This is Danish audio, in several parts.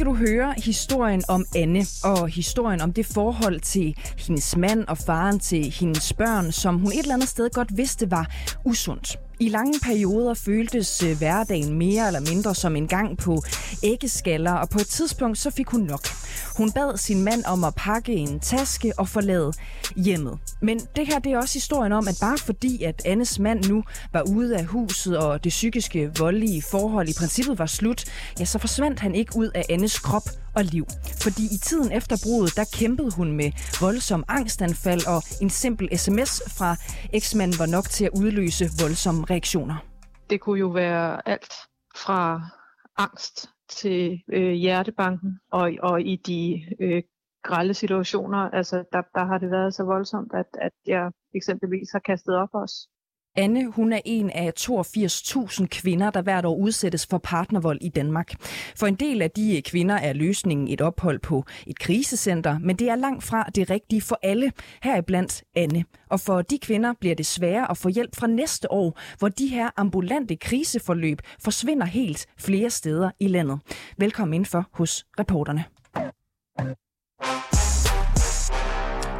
Skal du høre historien om Anne, og historien om det forhold til hendes mand og faren til hendes børn, som hun et eller andet sted godt vidste var usundt. I lange perioder føltes øh, hverdagen mere eller mindre som en gang på æggeskaller, og på et tidspunkt så fik hun nok. Hun bad sin mand om at pakke en taske og forlade hjemmet. Men det her det er også historien om, at bare fordi at Annes mand nu var ude af huset, og det psykiske voldelige forhold i princippet var slut, ja, så forsvandt han ikke ud af Annes krop og liv. Fordi i tiden efter brudet, der kæmpede hun med voldsom angstanfald, og en simpel sms fra eksmanden var nok til at udløse voldsomme reaktioner. Det kunne jo være alt fra angst til øh, hjertebanken, og, og i de øh, grælde situationer, altså der, der har det været så voldsomt, at, at jeg eksempelvis har kastet op også. Anne, hun er en af 82.000 kvinder, der hvert år udsættes for partnervold i Danmark. For en del af de kvinder er løsningen et ophold på et krisecenter, men det er langt fra det rigtige for alle, heriblandt Anne. Og for de kvinder bliver det sværere at få hjælp fra næste år, hvor de her ambulante kriseforløb forsvinder helt flere steder i landet. Velkommen indenfor hos reporterne.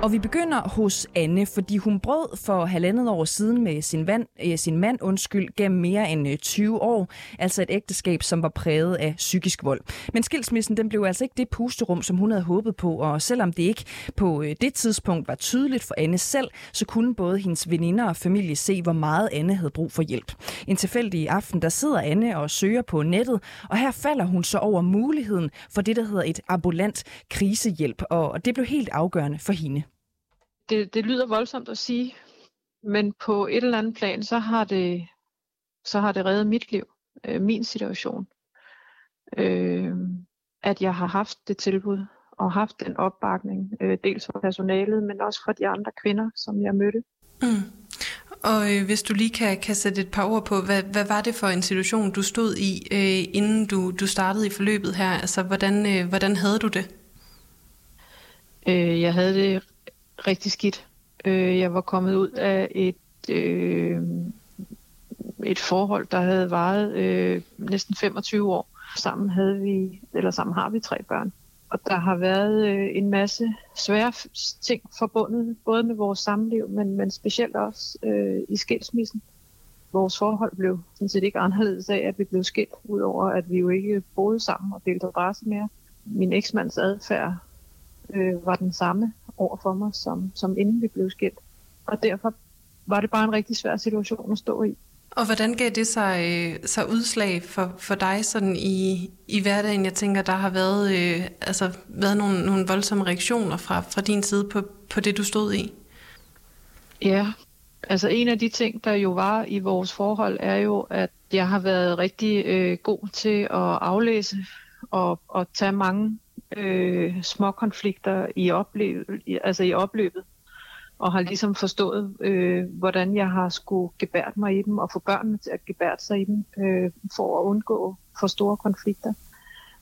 Og vi begynder hos Anne, fordi hun brød for halvandet år siden med sin, vand, øh, sin mand undskyld gennem mere end øh, 20 år. Altså et ægteskab, som var præget af psykisk vold. Men skilsmissen den blev altså ikke det pusterum, som hun havde håbet på. Og selvom det ikke på øh, det tidspunkt var tydeligt for Anne selv, så kunne både hendes veninder og familie se, hvor meget Anne havde brug for hjælp. En tilfældig aften, der sidder Anne og søger på nettet, og her falder hun så over muligheden for det, der hedder et ambulant krisehjælp. Og det blev helt afgørende for hende det, det lyder voldsomt at sige, men på et eller andet plan, så har det, så har det reddet mit liv, øh, min situation. Øh, at jeg har haft det tilbud og haft den opbakning, øh, dels fra personalet, men også fra de andre kvinder, som jeg mødte. Mm. Og øh, hvis du lige kan, kan sætte et par ord på, hvad, hvad var det for en situation, du stod i, øh, inden du, du startede i forløbet her? Altså, hvordan, øh, hvordan havde du det? Øh, jeg havde det rigtig skidt. Øh, jeg var kommet ud af et, øh, et forhold, der havde varet øh, næsten 25 år. Sammen havde vi, eller sammen har vi tre børn. Og der har været øh, en masse svære ting forbundet, både med vores samliv, men, men specielt også øh, i skilsmissen. Vores forhold blev sådan set ikke anderledes af, at vi blev skilt, udover at vi jo ikke boede sammen og delte adresse mere. Min eksmands adfærd øh, var den samme over for mig, som, som inden vi blev skilt. Og derfor var det bare en rigtig svær situation at stå i. Og hvordan gav det sig, øh, sig udslag for, for dig sådan i, i hverdagen? Jeg tænker, der har været, øh, altså, været nogle, nogle voldsomme reaktioner fra, fra din side på, på det, du stod i. Ja, altså en af de ting, der jo var i vores forhold, er jo, at jeg har været rigtig øh, god til at aflæse og, og tage mange øh, små konflikter i, oplev, altså i opløbet, og har ligesom forstået, øh, hvordan jeg har skulle gebært mig i dem, og få børnene til at gebære sig i dem, øh, for at undgå for store konflikter.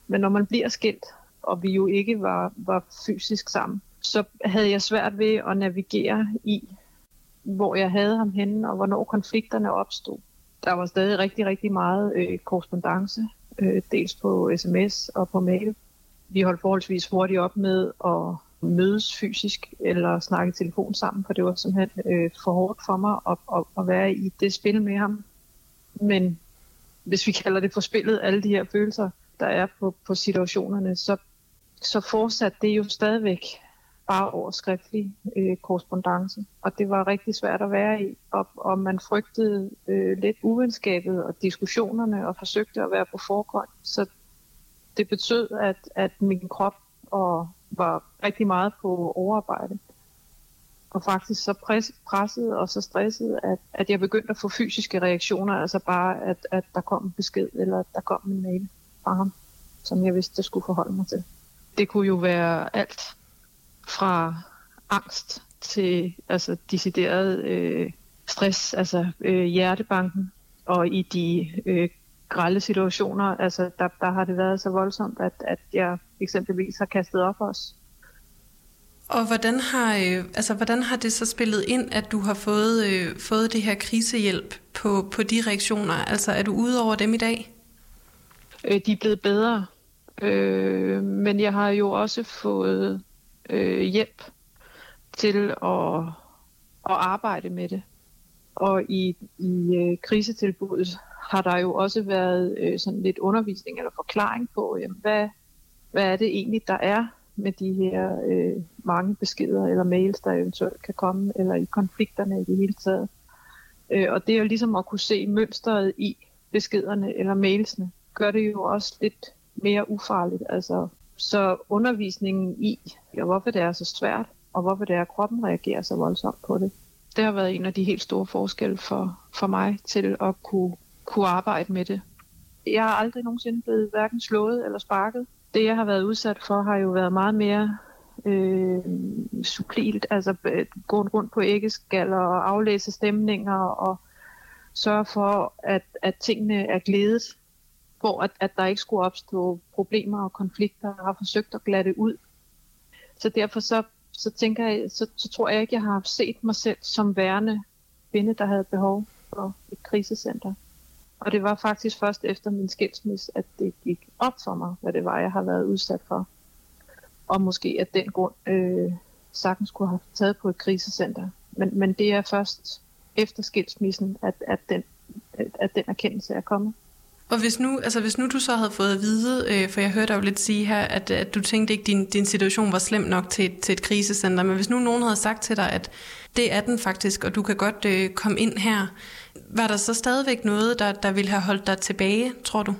Men når man bliver skilt, og vi jo ikke var, var fysisk sammen, så havde jeg svært ved at navigere i, hvor jeg havde ham henne, og hvornår konflikterne opstod. Der var stadig rigtig, rigtig meget øh, korrespondence, øh, dels på sms og på mail, vi holdt forholdsvis hurtigt op med at mødes fysisk eller snakke telefon sammen, for det var simpelthen øh, for hårdt for mig at, at, at være i det spil med ham. Men hvis vi kalder det for spillet, alle de her følelser, der er på, på situationerne, så, så fortsatte det jo stadigvæk bare over skriftlig øh, korrespondence. Og det var rigtig svært at være i, og, og man frygtede øh, lidt uvenskabet og diskussionerne og forsøgte at være på forgrund. Så det betød, at, at min krop og var rigtig meget på overarbejde. Og faktisk så pres, presset og så stresset, at, at jeg begyndte at få fysiske reaktioner, altså bare, at, at der kom en besked, eller at der kom en mail fra ham, som jeg vidste, jeg skulle forholde mig til. Det kunne jo være alt fra angst til altså decideret øh, stress, altså øh, hjertebanken, og i de øh, grælde situationer, altså der, der har det været så voldsomt, at, at jeg eksempelvis har kastet op også. Og hvordan har, øh, altså, hvordan har det så spillet ind, at du har fået, øh, fået det her krisehjælp på, på de reaktioner? Altså er du ude over dem i dag? Øh, de er blevet bedre, øh, men jeg har jo også fået øh, hjælp til at, at arbejde med det. Og i, i øh, krisetilbuddet har der jo også været øh, sådan lidt undervisning eller forklaring på, jamen, hvad, hvad er det egentlig, der er med de her øh, mange beskeder eller mails, der eventuelt kan komme, eller i konflikterne i det hele taget. Øh, og det er jo ligesom at kunne se mønstret i beskederne eller mailsene, gør det jo også lidt mere ufarligt. Altså, så undervisningen i, ja, hvorfor det er så svært, og hvorfor det er, at kroppen reagerer så voldsomt på det, det har været en af de helt store forskelle for, for mig til at kunne, kunne arbejde med det. Jeg har aldrig nogensinde blevet hverken slået eller sparket. Det, jeg har været udsat for, har jo været meget mere øh, subtilt, altså øh, gå rundt på æggeskaller og aflæse stemninger og sørge for, at, at tingene er glædet, for at, at der ikke skulle opstå problemer og konflikter, og har forsøgt at glatte ud. Så derfor så, så tænker jeg, så, så tror jeg ikke, jeg har set mig selv som værende kvinde, der havde behov for et krisecenter. Og det var faktisk først efter min skilsmisse, at det gik op for mig, hvad det var, jeg har været udsat for og måske af den grund øh, sagtens kunne have taget på et krisecenter. Men, men det er først efter skilsmissen, at, at, den, at den erkendelse er kommet. Og hvis nu, altså hvis nu du så havde fået at vide, øh, for jeg hørte dig jo lidt sige her, at, at du tænkte ikke, at din, din situation var slem nok til, til et krisecenter, men hvis nu nogen havde sagt til dig, at det er den faktisk, og du kan godt øh, komme ind her, var der så stadigvæk noget, der, der ville have holdt dig tilbage, tror du?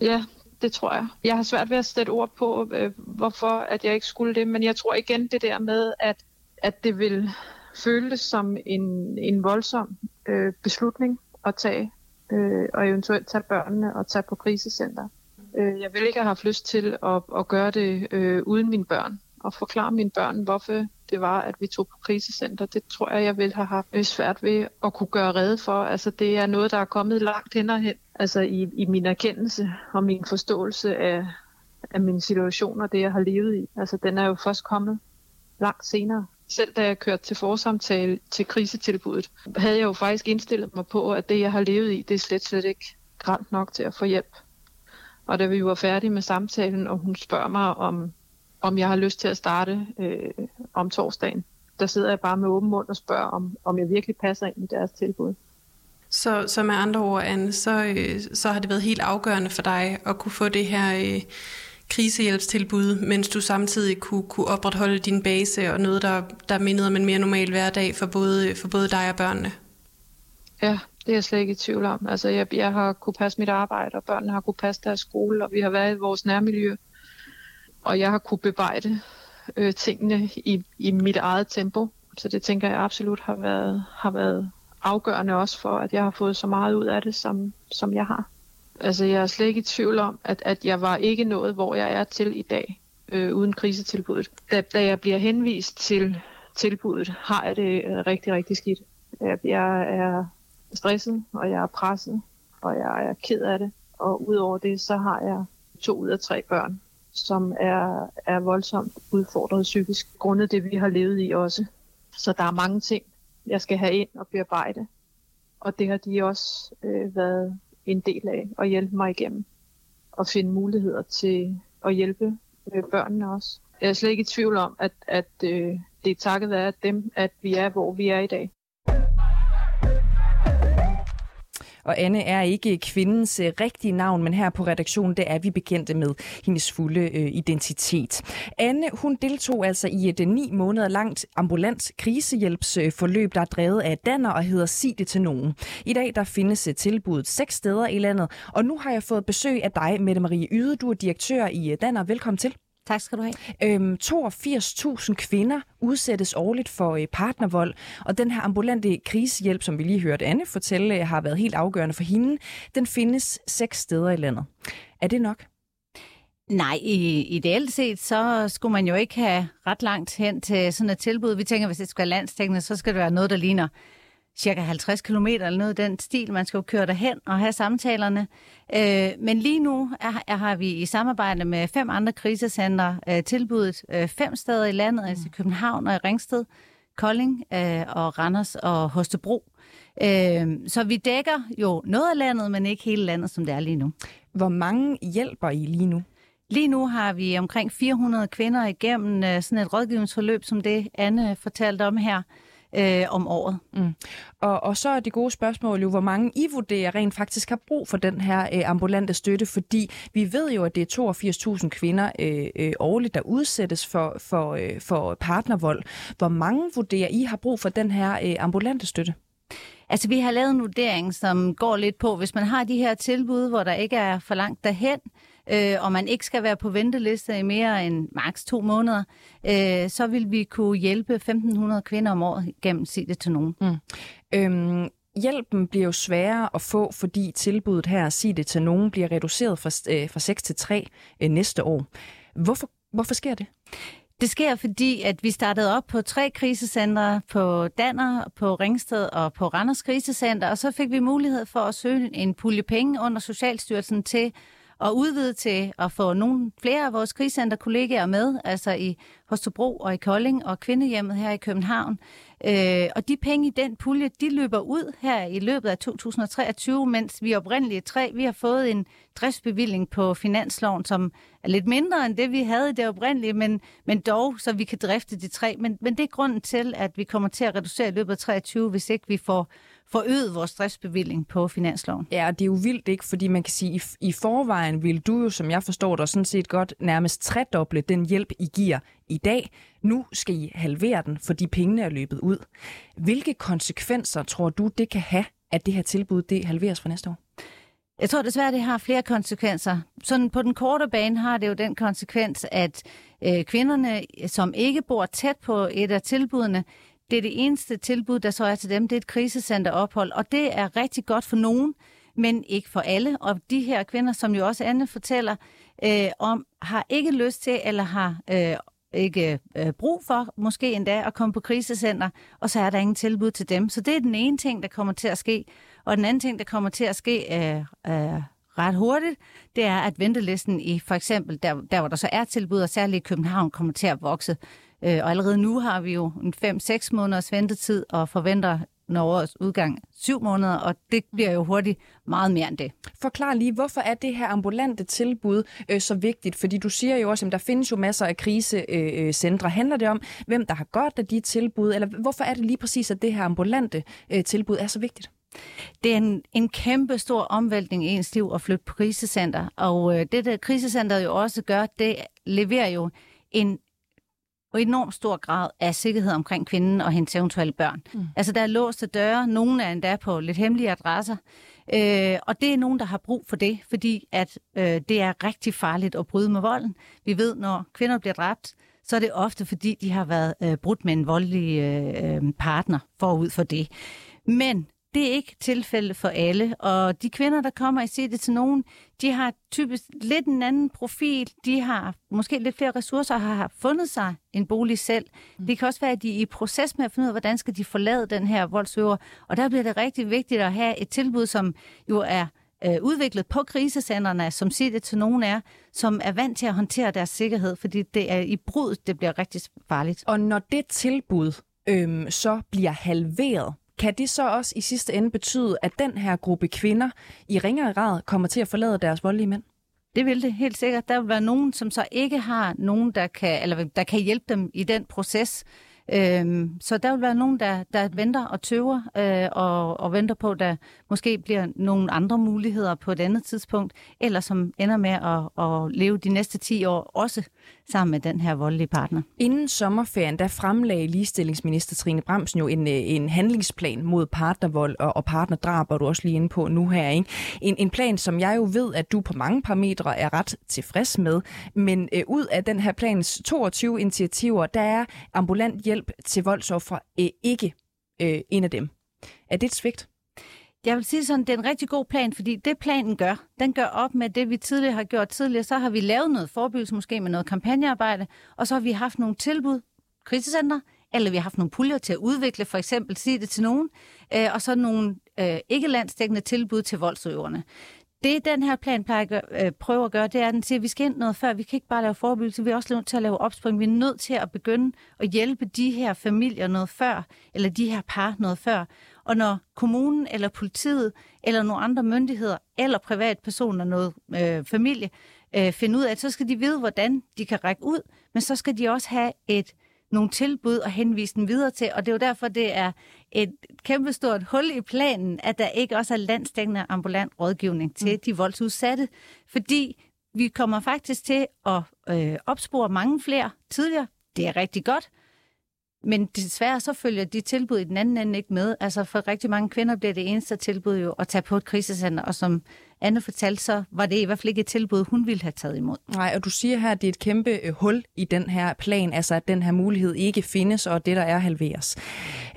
Ja, det tror jeg. Jeg har svært ved at sætte ord på, øh, hvorfor at jeg ikke skulle det, men jeg tror igen det der med, at, at det vil føles som en, en voldsom øh, beslutning at tage, øh, og eventuelt tage børnene og tage på krisecenter. Øh, jeg vil ikke have haft lyst til at, at gøre det øh, uden mine børn, og forklare mine børn, hvorfor det var, at vi tog på krisecenter. Det tror jeg, jeg ville have haft svært ved at kunne gøre redde for. Altså, det er noget, der er kommet langt hen og hen. Altså, i, i min erkendelse og min forståelse af, af min situation og det, jeg har levet i. Altså, den er jo først kommet langt senere. Selv da jeg kørte til forsamtale til krisetilbuddet, havde jeg jo faktisk indstillet mig på, at det, jeg har levet i, det er slet, slet ikke grænt nok til at få hjælp. Og da vi var færdige med samtalen, og hun spørger mig, om om jeg har lyst til at starte øh, om torsdagen. Der sidder jeg bare med åben mund og spørger, om, om jeg virkelig passer ind i deres tilbud. Så, så med andre ord, Anne, så, øh, så har det været helt afgørende for dig at kunne få det her øh, krisehjælpstilbud, mens du samtidig kunne, kunne opretholde din base og noget, der, der mindede om en mere normal hverdag for både, for både dig og børnene? Ja, det er jeg slet ikke i tvivl om. Altså, jeg, jeg har kunne passe mit arbejde, og børnene har kunne passe deres skole, og vi har været i vores nærmiljø og jeg har kunne bebrejde øh, tingene i, i mit eget tempo. Så det tænker jeg absolut har været, har været afgørende også for, at jeg har fået så meget ud af det, som, som jeg har. Altså jeg er slet ikke i tvivl om, at, at jeg var ikke nået, hvor jeg er til i dag, øh, uden krisetilbuddet. Da, da jeg bliver henvist til tilbuddet, har jeg det øh, rigtig, rigtig skidt. Jeg er stresset, og jeg er presset, og jeg er ked af det. Og udover det, så har jeg to ud af tre børn, som er, er voldsomt udfordret psykisk, grundet det, vi har levet i også. Så der er mange ting, jeg skal have ind og bearbejde. Og det har de også øh, været en del af at hjælpe mig igennem. Og finde muligheder til at hjælpe øh, børnene også. Jeg er slet ikke i tvivl om, at, at øh, det er takket være dem, at vi er, hvor vi er i dag. Og Anne er ikke kvindens øh, rigtige navn, men her på redaktionen, det er vi bekendte med hendes fulde øh, identitet. Anne, hun deltog altså i et øh, ni måneder langt ambulant krisehjælpsforløb, der er drevet af Danner og hedder Sig det til nogen. I dag der findes tilbuddet seks steder i landet, og nu har jeg fået besøg af dig, Mette Marie Yde. Du er direktør i Danner. Velkommen til. Tak skal du have. Øhm, 82.000 kvinder udsættes årligt for øh, partnervold, og den her ambulante krisehjælp, som vi lige hørte Anne fortælle, har været helt afgørende for hende. Den findes seks steder i landet. Er det nok? Nej, i, ideelt set, så skulle man jo ikke have ret langt hen til sådan et tilbud. Vi tænker, hvis det skal være landstækkende, så skal det være noget, der ligner cirka 50 km eller noget den stil. Man skal jo køre derhen og have samtalerne. Øh, men lige nu er, er, har vi i samarbejde med fem andre krisecenter øh, tilbudt øh, fem steder i landet, mm. altså i København og i Ringsted, Kolding øh, og Randers og Hostebro. Øh, så vi dækker jo noget af landet, men ikke hele landet, som det er lige nu. Hvor mange hjælper I lige nu? Lige nu har vi omkring 400 kvinder igennem øh, sådan et rådgivningsforløb, som det Anne fortalte om her øh, om året. Mm. Og, og så er det gode spørgsmål jo, hvor mange I vurderer rent faktisk har brug for den her øh, ambulante støtte, fordi vi ved jo, at det er 82.000 kvinder øh, øh, årligt, der udsættes for, for, øh, for partnervold. Hvor mange vurderer I har brug for den her øh, ambulante støtte? Altså, vi har lavet en vurdering, som går lidt på, hvis man har de her tilbud, hvor der ikke er for langt derhen, øh, og man ikke skal være på venteliste i mere end maks to måneder, øh, så vil vi kunne hjælpe 1.500 kvinder om året gennem Sig det til nogen. Mm. Øhm, hjælpen bliver jo sværere at få, fordi tilbuddet her, Sig det til nogen, bliver reduceret fra, øh, fra 6 til 3 øh, næste år. Hvorfor, hvorfor sker det? Det sker, fordi at vi startede op på tre krisecentre, på Danner, på Ringsted og på Randers Krisecenter, og så fik vi mulighed for at søge en pulje penge under Socialstyrelsen til og udvide til at få nogle flere af vores krigscenterkollegaer med, altså i Hostobro og i Kolding og Kvindehjemmet her i København. Øh, og de penge i den pulje, de løber ud her i løbet af 2023, mens vi oprindeligt tre, vi har fået en driftsbevilling på finansloven, som er lidt mindre end det, vi havde i det oprindelige, men, men dog, så vi kan drifte de tre. Men, men det er grunden til, at vi kommer til at reducere i løbet af 23, hvis ikke vi får forøget vores driftsbevilling på finansloven. Ja, og det er jo vildt ikke, fordi man kan sige, i, i forvejen vil du jo, som jeg forstår dig, sådan set godt nærmest tredoble den hjælp, I giver i dag. Nu skal I halvere den, fordi pengene er løbet ud. Hvilke konsekvenser tror du, det kan have, at det her tilbud det halveres for næste år? Jeg tror desværre, det har flere konsekvenser. Sådan på den korte bane har det jo den konsekvens, at øh, kvinderne, som ikke bor tæt på et af tilbudene, det er det eneste tilbud, der så er til dem, det er et krisecenterophold, og det er rigtig godt for nogen, men ikke for alle. Og de her kvinder, som jo også Anne fortæller øh, om, har ikke lyst til eller har øh, ikke øh, brug for, måske endda, at komme på krisecenter, og så er der ingen tilbud til dem. Så det er den ene ting, der kommer til at ske. Og den anden ting, der kommer til at ske øh, øh, ret hurtigt, det er, at ventelisten i for eksempel, der, der hvor der så er tilbud, og særligt i København, kommer til at vokse. Øh, og allerede nu har vi jo en 5-6 måneders ventetid og forventer når årets udgang syv måneder, og det bliver jo hurtigt meget mere end det. Forklar lige, hvorfor er det her ambulante tilbud øh, så vigtigt? Fordi du siger jo også, at der findes jo masser af krisecentre. Øh, Handler det om, hvem der har godt af de tilbud, eller hvorfor er det lige præcis, at det her ambulante øh, tilbud er så vigtigt? Det er en, en kæmpe stor omvæltning i ens liv at flytte på krisecenter, og øh, det der krisecenteret jo også gør, det leverer jo en og enormt stor grad af sikkerhed omkring kvinden og hendes eventuelle børn. Mm. Altså, der er låste døre, nogle er endda på lidt hemmelige adresser, øh, og det er nogen, der har brug for det, fordi at øh, det er rigtig farligt at bryde med volden. Vi ved, når kvinder bliver dræbt, så er det ofte, fordi de har været øh, brudt med en voldelig øh, partner forud for det. Men det er ikke tilfældet for alle, og de kvinder, der kommer i det til nogen, de har typisk lidt en anden profil, de har måske lidt flere ressourcer og har fundet sig en bolig selv. Det kan også være, at de er i proces med at finde ud af, hvordan skal de forlade den her voldsøver, og der bliver det rigtig vigtigt at have et tilbud, som jo er øh, udviklet på krisecenterne, som siger det til nogen er, som er vant til at håndtere deres sikkerhed, fordi det er i brud, det bliver rigtig farligt. Og når det tilbud øhm, så bliver halveret, kan det så også i sidste ende betyde, at den her gruppe kvinder i ringere grad kommer til at forlade deres voldelige mænd? Det vil det helt sikkert. Der vil være nogen, som så ikke har nogen, der kan, eller der kan hjælpe dem i den proces. Øhm, så der vil være nogen, der, der venter og tøver øh, og, og venter på, der måske bliver nogle andre muligheder på et andet tidspunkt, eller som ender med at, at leve de næste 10 år også sammen med den her voldelige partner. Inden sommerferien, der fremlagde ligestillingsminister Trine Bramsen jo en, øh, en handlingsplan mod partnervold og, og partnerdrab, og du også lige inde på nu her. Ikke? En, en plan, som jeg jo ved, at du på mange parametre er ret tilfreds med. Men øh, ud af den her plans 22 initiativer, der er ambulant hjælp til voldsoffer øh, ikke øh, en af dem. Er det et svigt? Jeg vil sige sådan, det er en rigtig god plan, fordi det planen gør, den gør op med det, vi tidligere har gjort tidligere. Så har vi lavet noget forebyggelse, måske med noget kampagnearbejde, og så har vi haft nogle tilbud, krisecenter eller vi har haft nogle puljer til at udvikle, for eksempel sige det til nogen, øh, og så nogle øh, ikke landsdækkende tilbud til voldsøverne. Det, den her plan plejer at øh, prøve at gøre, det er, at den siger, at vi skal ind noget før. Vi kan ikke bare lave forebyggelse, vi er også nødt til at lave opspring. Vi er nødt til at begynde at hjælpe de her familier noget før, eller de her par noget før. Og når kommunen eller politiet eller nogle andre myndigheder eller privatpersoner, noget øh, familie, øh, finder ud af, så skal de vide, hvordan de kan række ud, men så skal de også have et nogle tilbud og henvise dem videre til, og det er jo derfor, det er et kæmpestort hul i planen, at der ikke også er landstækkende ambulant rådgivning til mm. de voldsudsatte, fordi vi kommer faktisk til at øh, opspore mange flere tidligere. Det er rigtig godt, men desværre så følger de tilbud i den anden ende ikke med. Altså for rigtig mange kvinder bliver det eneste tilbud jo at tage på et krisecenter, og som Anne fortalte, så var det i hvert fald ikke et tilbud, hun ville have taget imod. Nej, og du siger her, at det er et kæmpe øh, hul i den her plan, altså at den her mulighed ikke findes, og det der er halveres.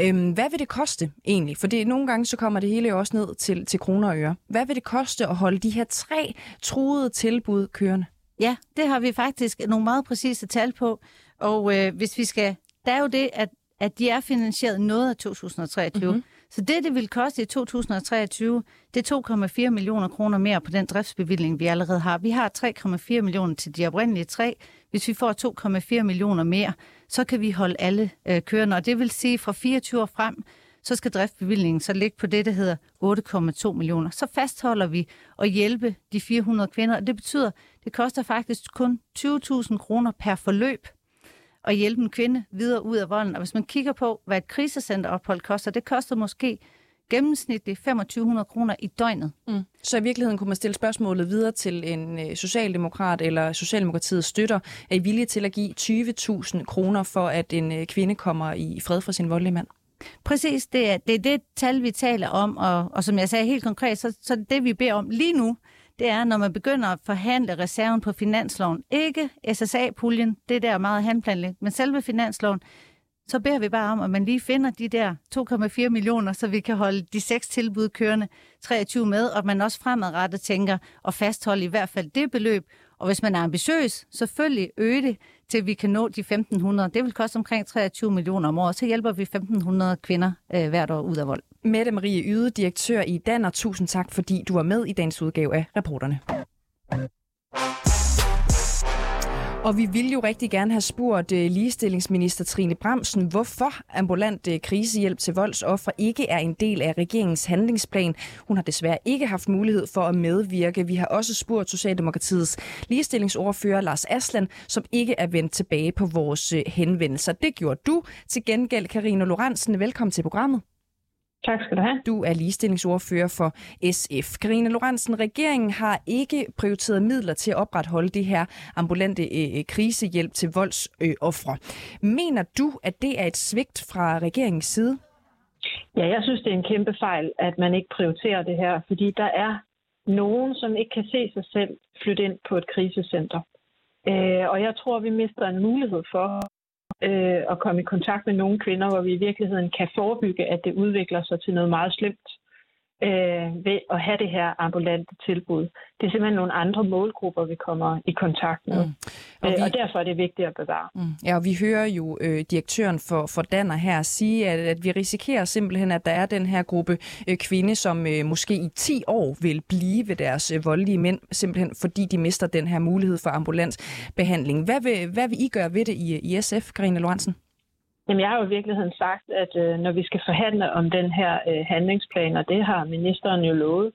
Øhm, hvad vil det koste egentlig? For det, nogle gange så kommer det hele jo også ned til, til kroner og øre. Hvad vil det koste at holde de her tre truede tilbud kørende? Ja, det har vi faktisk nogle meget præcise tal på. Og øh, hvis vi skal der er jo det, at, at de er finansieret noget af 2023. Mm-hmm. Så det, det vil koste i 2023, det er 2,4 millioner kroner mere på den driftsbevilling, vi allerede har. Vi har 3,4 millioner til de oprindelige tre. Hvis vi får 2,4 millioner mere, så kan vi holde alle øh, kørende. Og det vil sige, fra 24 år frem, så skal driftsbevillingen så ligge på det, der hedder 8,2 millioner. Så fastholder vi at hjælpe de 400 kvinder, og det betyder, det koster faktisk kun 20.000 kroner per forløb at hjælpe en kvinde videre ud af volden. Og hvis man kigger på, hvad et krisecenterophold koster, det koster måske gennemsnitligt 2500 kroner i døgnet. Mm. Så i virkeligheden kunne man stille spørgsmålet videre til en øh, socialdemokrat eller Socialdemokratiet støtter, er I villige til at give 20.000 kroner for, at en øh, kvinde kommer i fred for sin voldelige mand? Præcis, det er, det er det tal, vi taler om, og, og som jeg sagde helt konkret, så, så det vi beder om lige nu, det er, når man begynder at forhandle reserven på finansloven. Ikke SSA-puljen, det der er meget handplanlægt, men selve finansloven, så beder vi bare om, at man lige finder de der 2,4 millioner, så vi kan holde de seks tilbud kørende 23 med, og man også fremadrettet tænker at fastholde i hvert fald det beløb. Og hvis man er ambitiøs, selvfølgelig øge det, til vi kan nå de 1.500. Det vil koste omkring 23 millioner om året. Så hjælper vi 1.500 kvinder øh, hvert år ud af vold. Mette Marie Yde, direktør i Danner. Tusind tak, fordi du var med i dagens udgave af Reporterne. Og vi ville jo rigtig gerne have spurgt øh, ligestillingsminister Trine Bramsen, hvorfor ambulant øh, krisehjælp til voldsoffer ikke er en del af regeringens handlingsplan. Hun har desværre ikke haft mulighed for at medvirke. Vi har også spurgt Socialdemokratiets ligestillingsordfører Lars Aslan, som ikke er vendt tilbage på vores øh, henvendelser. Det gjorde du. Til gengæld, Karina Lorentzen, velkommen til programmet. Tak skal du have. Du er ligestillingsordfører for SF. Karina Lorentzen, regeringen har ikke prioriteret midler til at opretholde det her ambulante øh, krisehjælp til voldsoffre. Øh, Mener du, at det er et svigt fra regeringens side? Ja, jeg synes, det er en kæmpe fejl, at man ikke prioriterer det her, fordi der er nogen, som ikke kan se sig selv flytte ind på et krisecenter. Øh, og jeg tror, vi mister en mulighed for øh, at komme i kontakt med nogle kvinder, hvor vi i virkeligheden kan forebygge, at det udvikler sig til noget meget slemt øh, ved at have det her ambulante tilbud. Det er simpelthen nogle andre målgrupper, vi kommer i kontakt med. Mm. Og, øh, vi... og derfor er det vigtigt at bevare. Mm. Ja, og vi hører jo øh, direktøren for, for Danner her sige, at, at vi risikerer simpelthen, at der er den her gruppe øh, kvinde, som øh, måske i 10 år vil blive ved deres øh, voldelige mænd, simpelthen fordi de mister den her mulighed for ambulans behandling. Hvad vil, hvad vil I gøre ved det i, i SF, Karina Lorentzen? Jamen, jeg har jo i virkeligheden sagt, at øh, når vi skal forhandle om den her øh, handlingsplan, og det har ministeren jo lovet,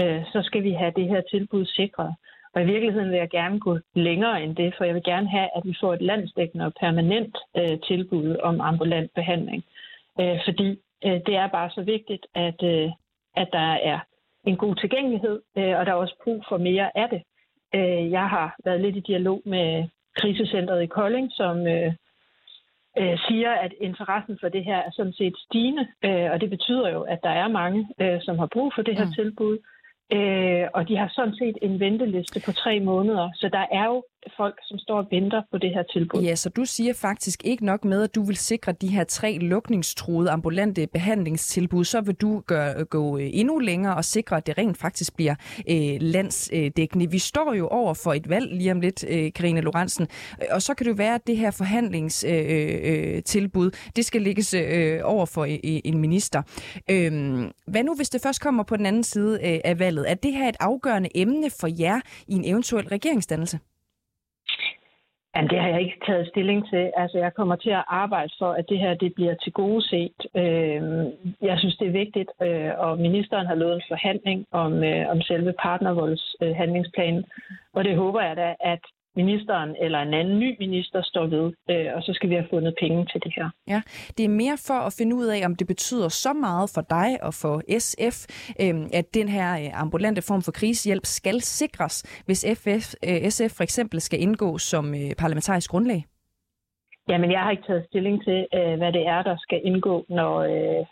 øh, så skal vi have det her tilbud sikret. Og i virkeligheden vil jeg gerne gå længere end det, for jeg vil gerne have, at vi får et landsdækkende og permanent øh, tilbud om ambulant behandling. Øh, fordi øh, det er bare så vigtigt, at, øh, at der er en god tilgængelighed, øh, og der er også brug for mere af det. Øh, jeg har været lidt i dialog med krisecentret i Kolding, som øh, øh, siger, at interessen for det her er sådan set stigende, øh, og det betyder jo, at der er mange, øh, som har brug for det her mm. tilbud, øh, og de har sådan set en venteliste på tre måneder, så der er jo folk, som står og venter på det her tilbud. Ja, så du siger faktisk ikke nok med, at du vil sikre de her tre lukningstruede ambulante behandlingstilbud, så vil du gøre, gå øh, endnu længere og sikre, at det rent faktisk bliver øh, landsdækkende. Vi står jo over for et valg lige om lidt, øh, Karina Lorentzen, øh, og så kan det jo være, at det her forhandlingstilbud, øh, øh, det skal lægges øh, over for øh, øh en minister. Øh, hvad nu, hvis det først kommer på den anden side øh, af valget? Er det her et afgørende emne for jer i en eventuel regeringsdannelse? Jamen, det har jeg ikke taget stilling til. Altså, jeg kommer til at arbejde for, at det her det bliver til gode set. Øh, jeg synes, det er vigtigt, øh, og ministeren har lovet en forhandling om, øh, om selve partnervoldshandlingsplanen, og det håber jeg da, at ministeren eller en anden ny minister står ved, øh, og så skal vi have fundet penge til det her. Ja, det er mere for at finde ud af, om det betyder så meget for dig og for SF, øh, at den her øh, ambulante form for krisehjælp skal sikres, hvis FF, øh, SF for eksempel skal indgå som øh, parlamentarisk grundlag. Jamen, jeg har ikke taget stilling til, øh, hvad det er, der skal indgå, når, øh,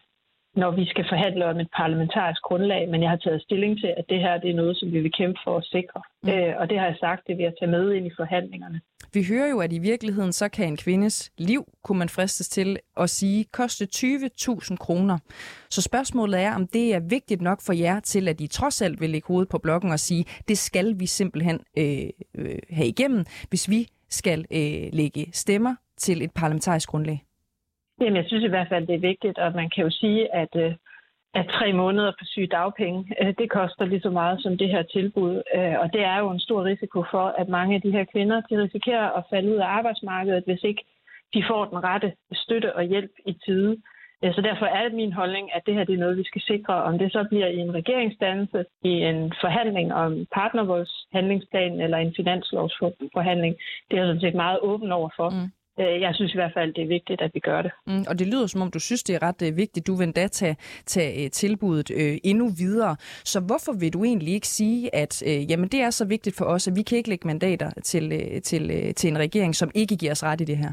når vi skal forhandle om et parlamentarisk grundlag, men jeg har taget stilling til, at det her det er noget, som vi vil kæmpe for at sikre. Mm. Øh, og det har jeg sagt, det vil jeg tage med ind i forhandlingerne. Vi hører jo, at i virkeligheden så kan en kvindes liv, kunne man fristes til at sige, koste 20.000 kroner. Så spørgsmålet er, om det er vigtigt nok for jer til, at I trods alt vil lægge hovedet på blokken og sige, det skal vi simpelthen øh, øh, have igennem, hvis vi skal øh, lægge stemmer til et parlamentarisk grundlag. Jamen, jeg synes i hvert fald, det er vigtigt, og man kan jo sige, at, øh, at tre måneder på syge dagpenge, øh, det koster lige så meget som det her tilbud. Øh, og det er jo en stor risiko for, at mange af de her kvinder, de risikerer at falde ud af arbejdsmarkedet, hvis ikke de får den rette støtte og hjælp i tide. Så derfor er det min holdning, at det her det er noget, vi skal sikre. Om det så bliver i en regeringsdannelse, i en forhandling om partnervoldshandlingsplan eller en finanslovsforhandling, det er jeg sådan set meget åben over for. Mm. Øh, jeg synes i hvert fald, det er vigtigt, at vi gør det. Mm, og det lyder som om, du synes, det er ret uh, vigtigt. Du vil endda tage, tage uh, tilbuddet uh, endnu videre. Så hvorfor vil du egentlig ikke sige, at uh, jamen, det er så vigtigt for os, at vi kan ikke lægge mandater til, uh, til, uh, til en regering, som ikke giver os ret i det her?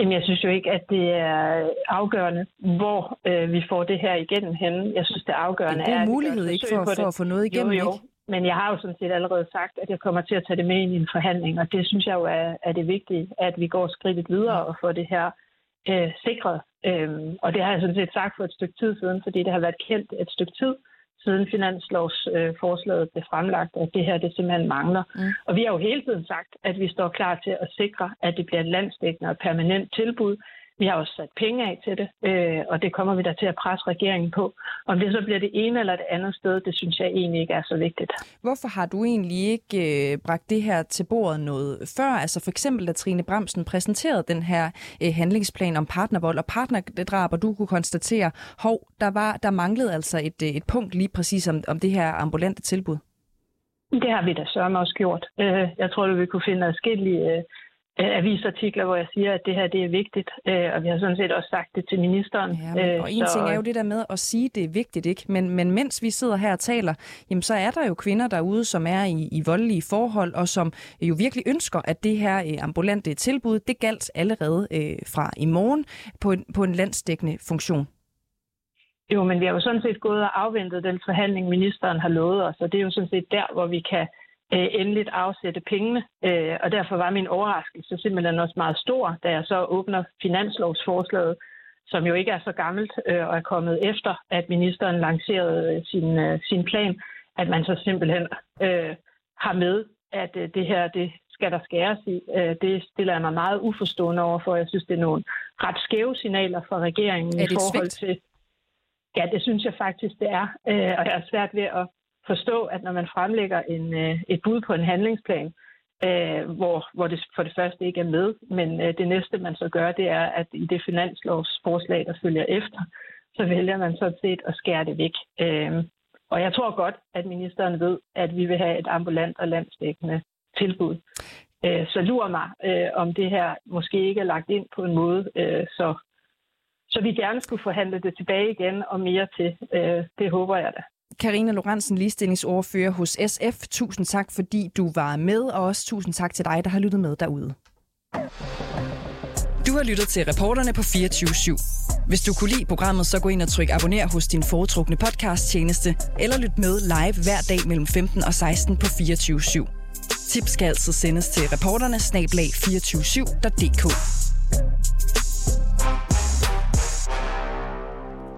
Jamen, jeg synes jo ikke, at det er afgørende, hvor øh, vi får det her igennem henne. Jeg synes, det afgørende er... Det er en mulighed ikke for, for at få noget igennem, jo, jo. ikke? Men jeg har jo sådan set allerede sagt, at jeg kommer til at tage det med ind i en forhandling, og det synes jeg jo er, er det vigtige, at vi går skridtet videre og får det her øh, sikret. Øhm, og det har jeg sådan set sagt for et stykke tid siden, fordi det har været kendt et stykke tid, siden finanslovsforslaget blev fremlagt, at det her det simpelthen mangler. Mm. Og vi har jo hele tiden sagt, at vi står klar til at sikre, at det bliver et landstækkende og permanent tilbud, vi har også sat penge af til det, øh, og det kommer vi da til at presse regeringen på. Om det så bliver det ene eller det andet sted, det synes jeg egentlig ikke er så vigtigt. Hvorfor har du egentlig ikke øh, bragt det her til bordet noget før? Altså for eksempel, da Trine Bremsen præsenterede den her øh, handlingsplan om partnervold og partnerdrab, og du kunne konstatere, hov, der, var, der manglede altså et, øh, et punkt lige præcis om, om det her ambulante tilbud. Det har vi da sørme også gjort. Øh, jeg tror, at vi kunne finde forskellige Øh, avisartikler, hvor jeg siger, at det her det er vigtigt, øh, og vi har sådan set også sagt det til ministeren. Ja, men, og en så... ting er jo det der med at sige, at det er vigtigt, ikke? Men, men mens vi sidder her og taler, jamen, så er der jo kvinder derude, som er i, i voldelige forhold, og som jo virkelig ønsker, at det her øh, ambulante tilbud, det galt allerede øh, fra i morgen på en, på en landsdækkende funktion. Jo, men vi har jo sådan set gået og afventet den forhandling, ministeren har lovet os, og det er jo sådan set der, hvor vi kan øh, endeligt afsætte pengene. Øh, og derfor var min overraskelse simpelthen også meget stor, da jeg så åbner finanslovsforslaget, som jo ikke er så gammelt øh, og er kommet efter, at ministeren lancerede sin, øh, sin plan, at man så simpelthen øh, har med, at øh, det her det skal der skæres i. Øh, det stiller jeg mig meget uforstående over for. Jeg synes, det er nogle ret skæve signaler fra regeringen i forhold til... Ja, det synes jeg faktisk, det er. Øh, og jeg er svært ved at forstå, at når man fremlægger en, øh, et bud på en handlingsplan, øh, hvor, hvor det for det første ikke er med, men øh, det næste, man så gør, det er, at i det finanslovsforslag, der følger efter, så vælger man sådan set at skære det væk. Øh, og jeg tror godt, at ministeren ved, at vi vil have et ambulant og landsdækkende tilbud. Øh, så lurer mig, øh, om det her måske ikke er lagt ind på en måde, øh, så, så vi gerne skulle forhandle det tilbage igen og mere til. Øh, det håber jeg da. Karina Lorentzen, ligestillingsordfører hos SF. Tusind tak, fordi du var med, og også tusind tak til dig, der har lyttet med derude. Du har lyttet til reporterne på 24 /7. Hvis du kunne lide programmet, så gå ind og tryk abonner hos din foretrukne podcast tjeneste, eller lyt med live hver dag mellem 15 og 16 på 24 /7. Tips skal altid sendes til reporterne snablag247.dk.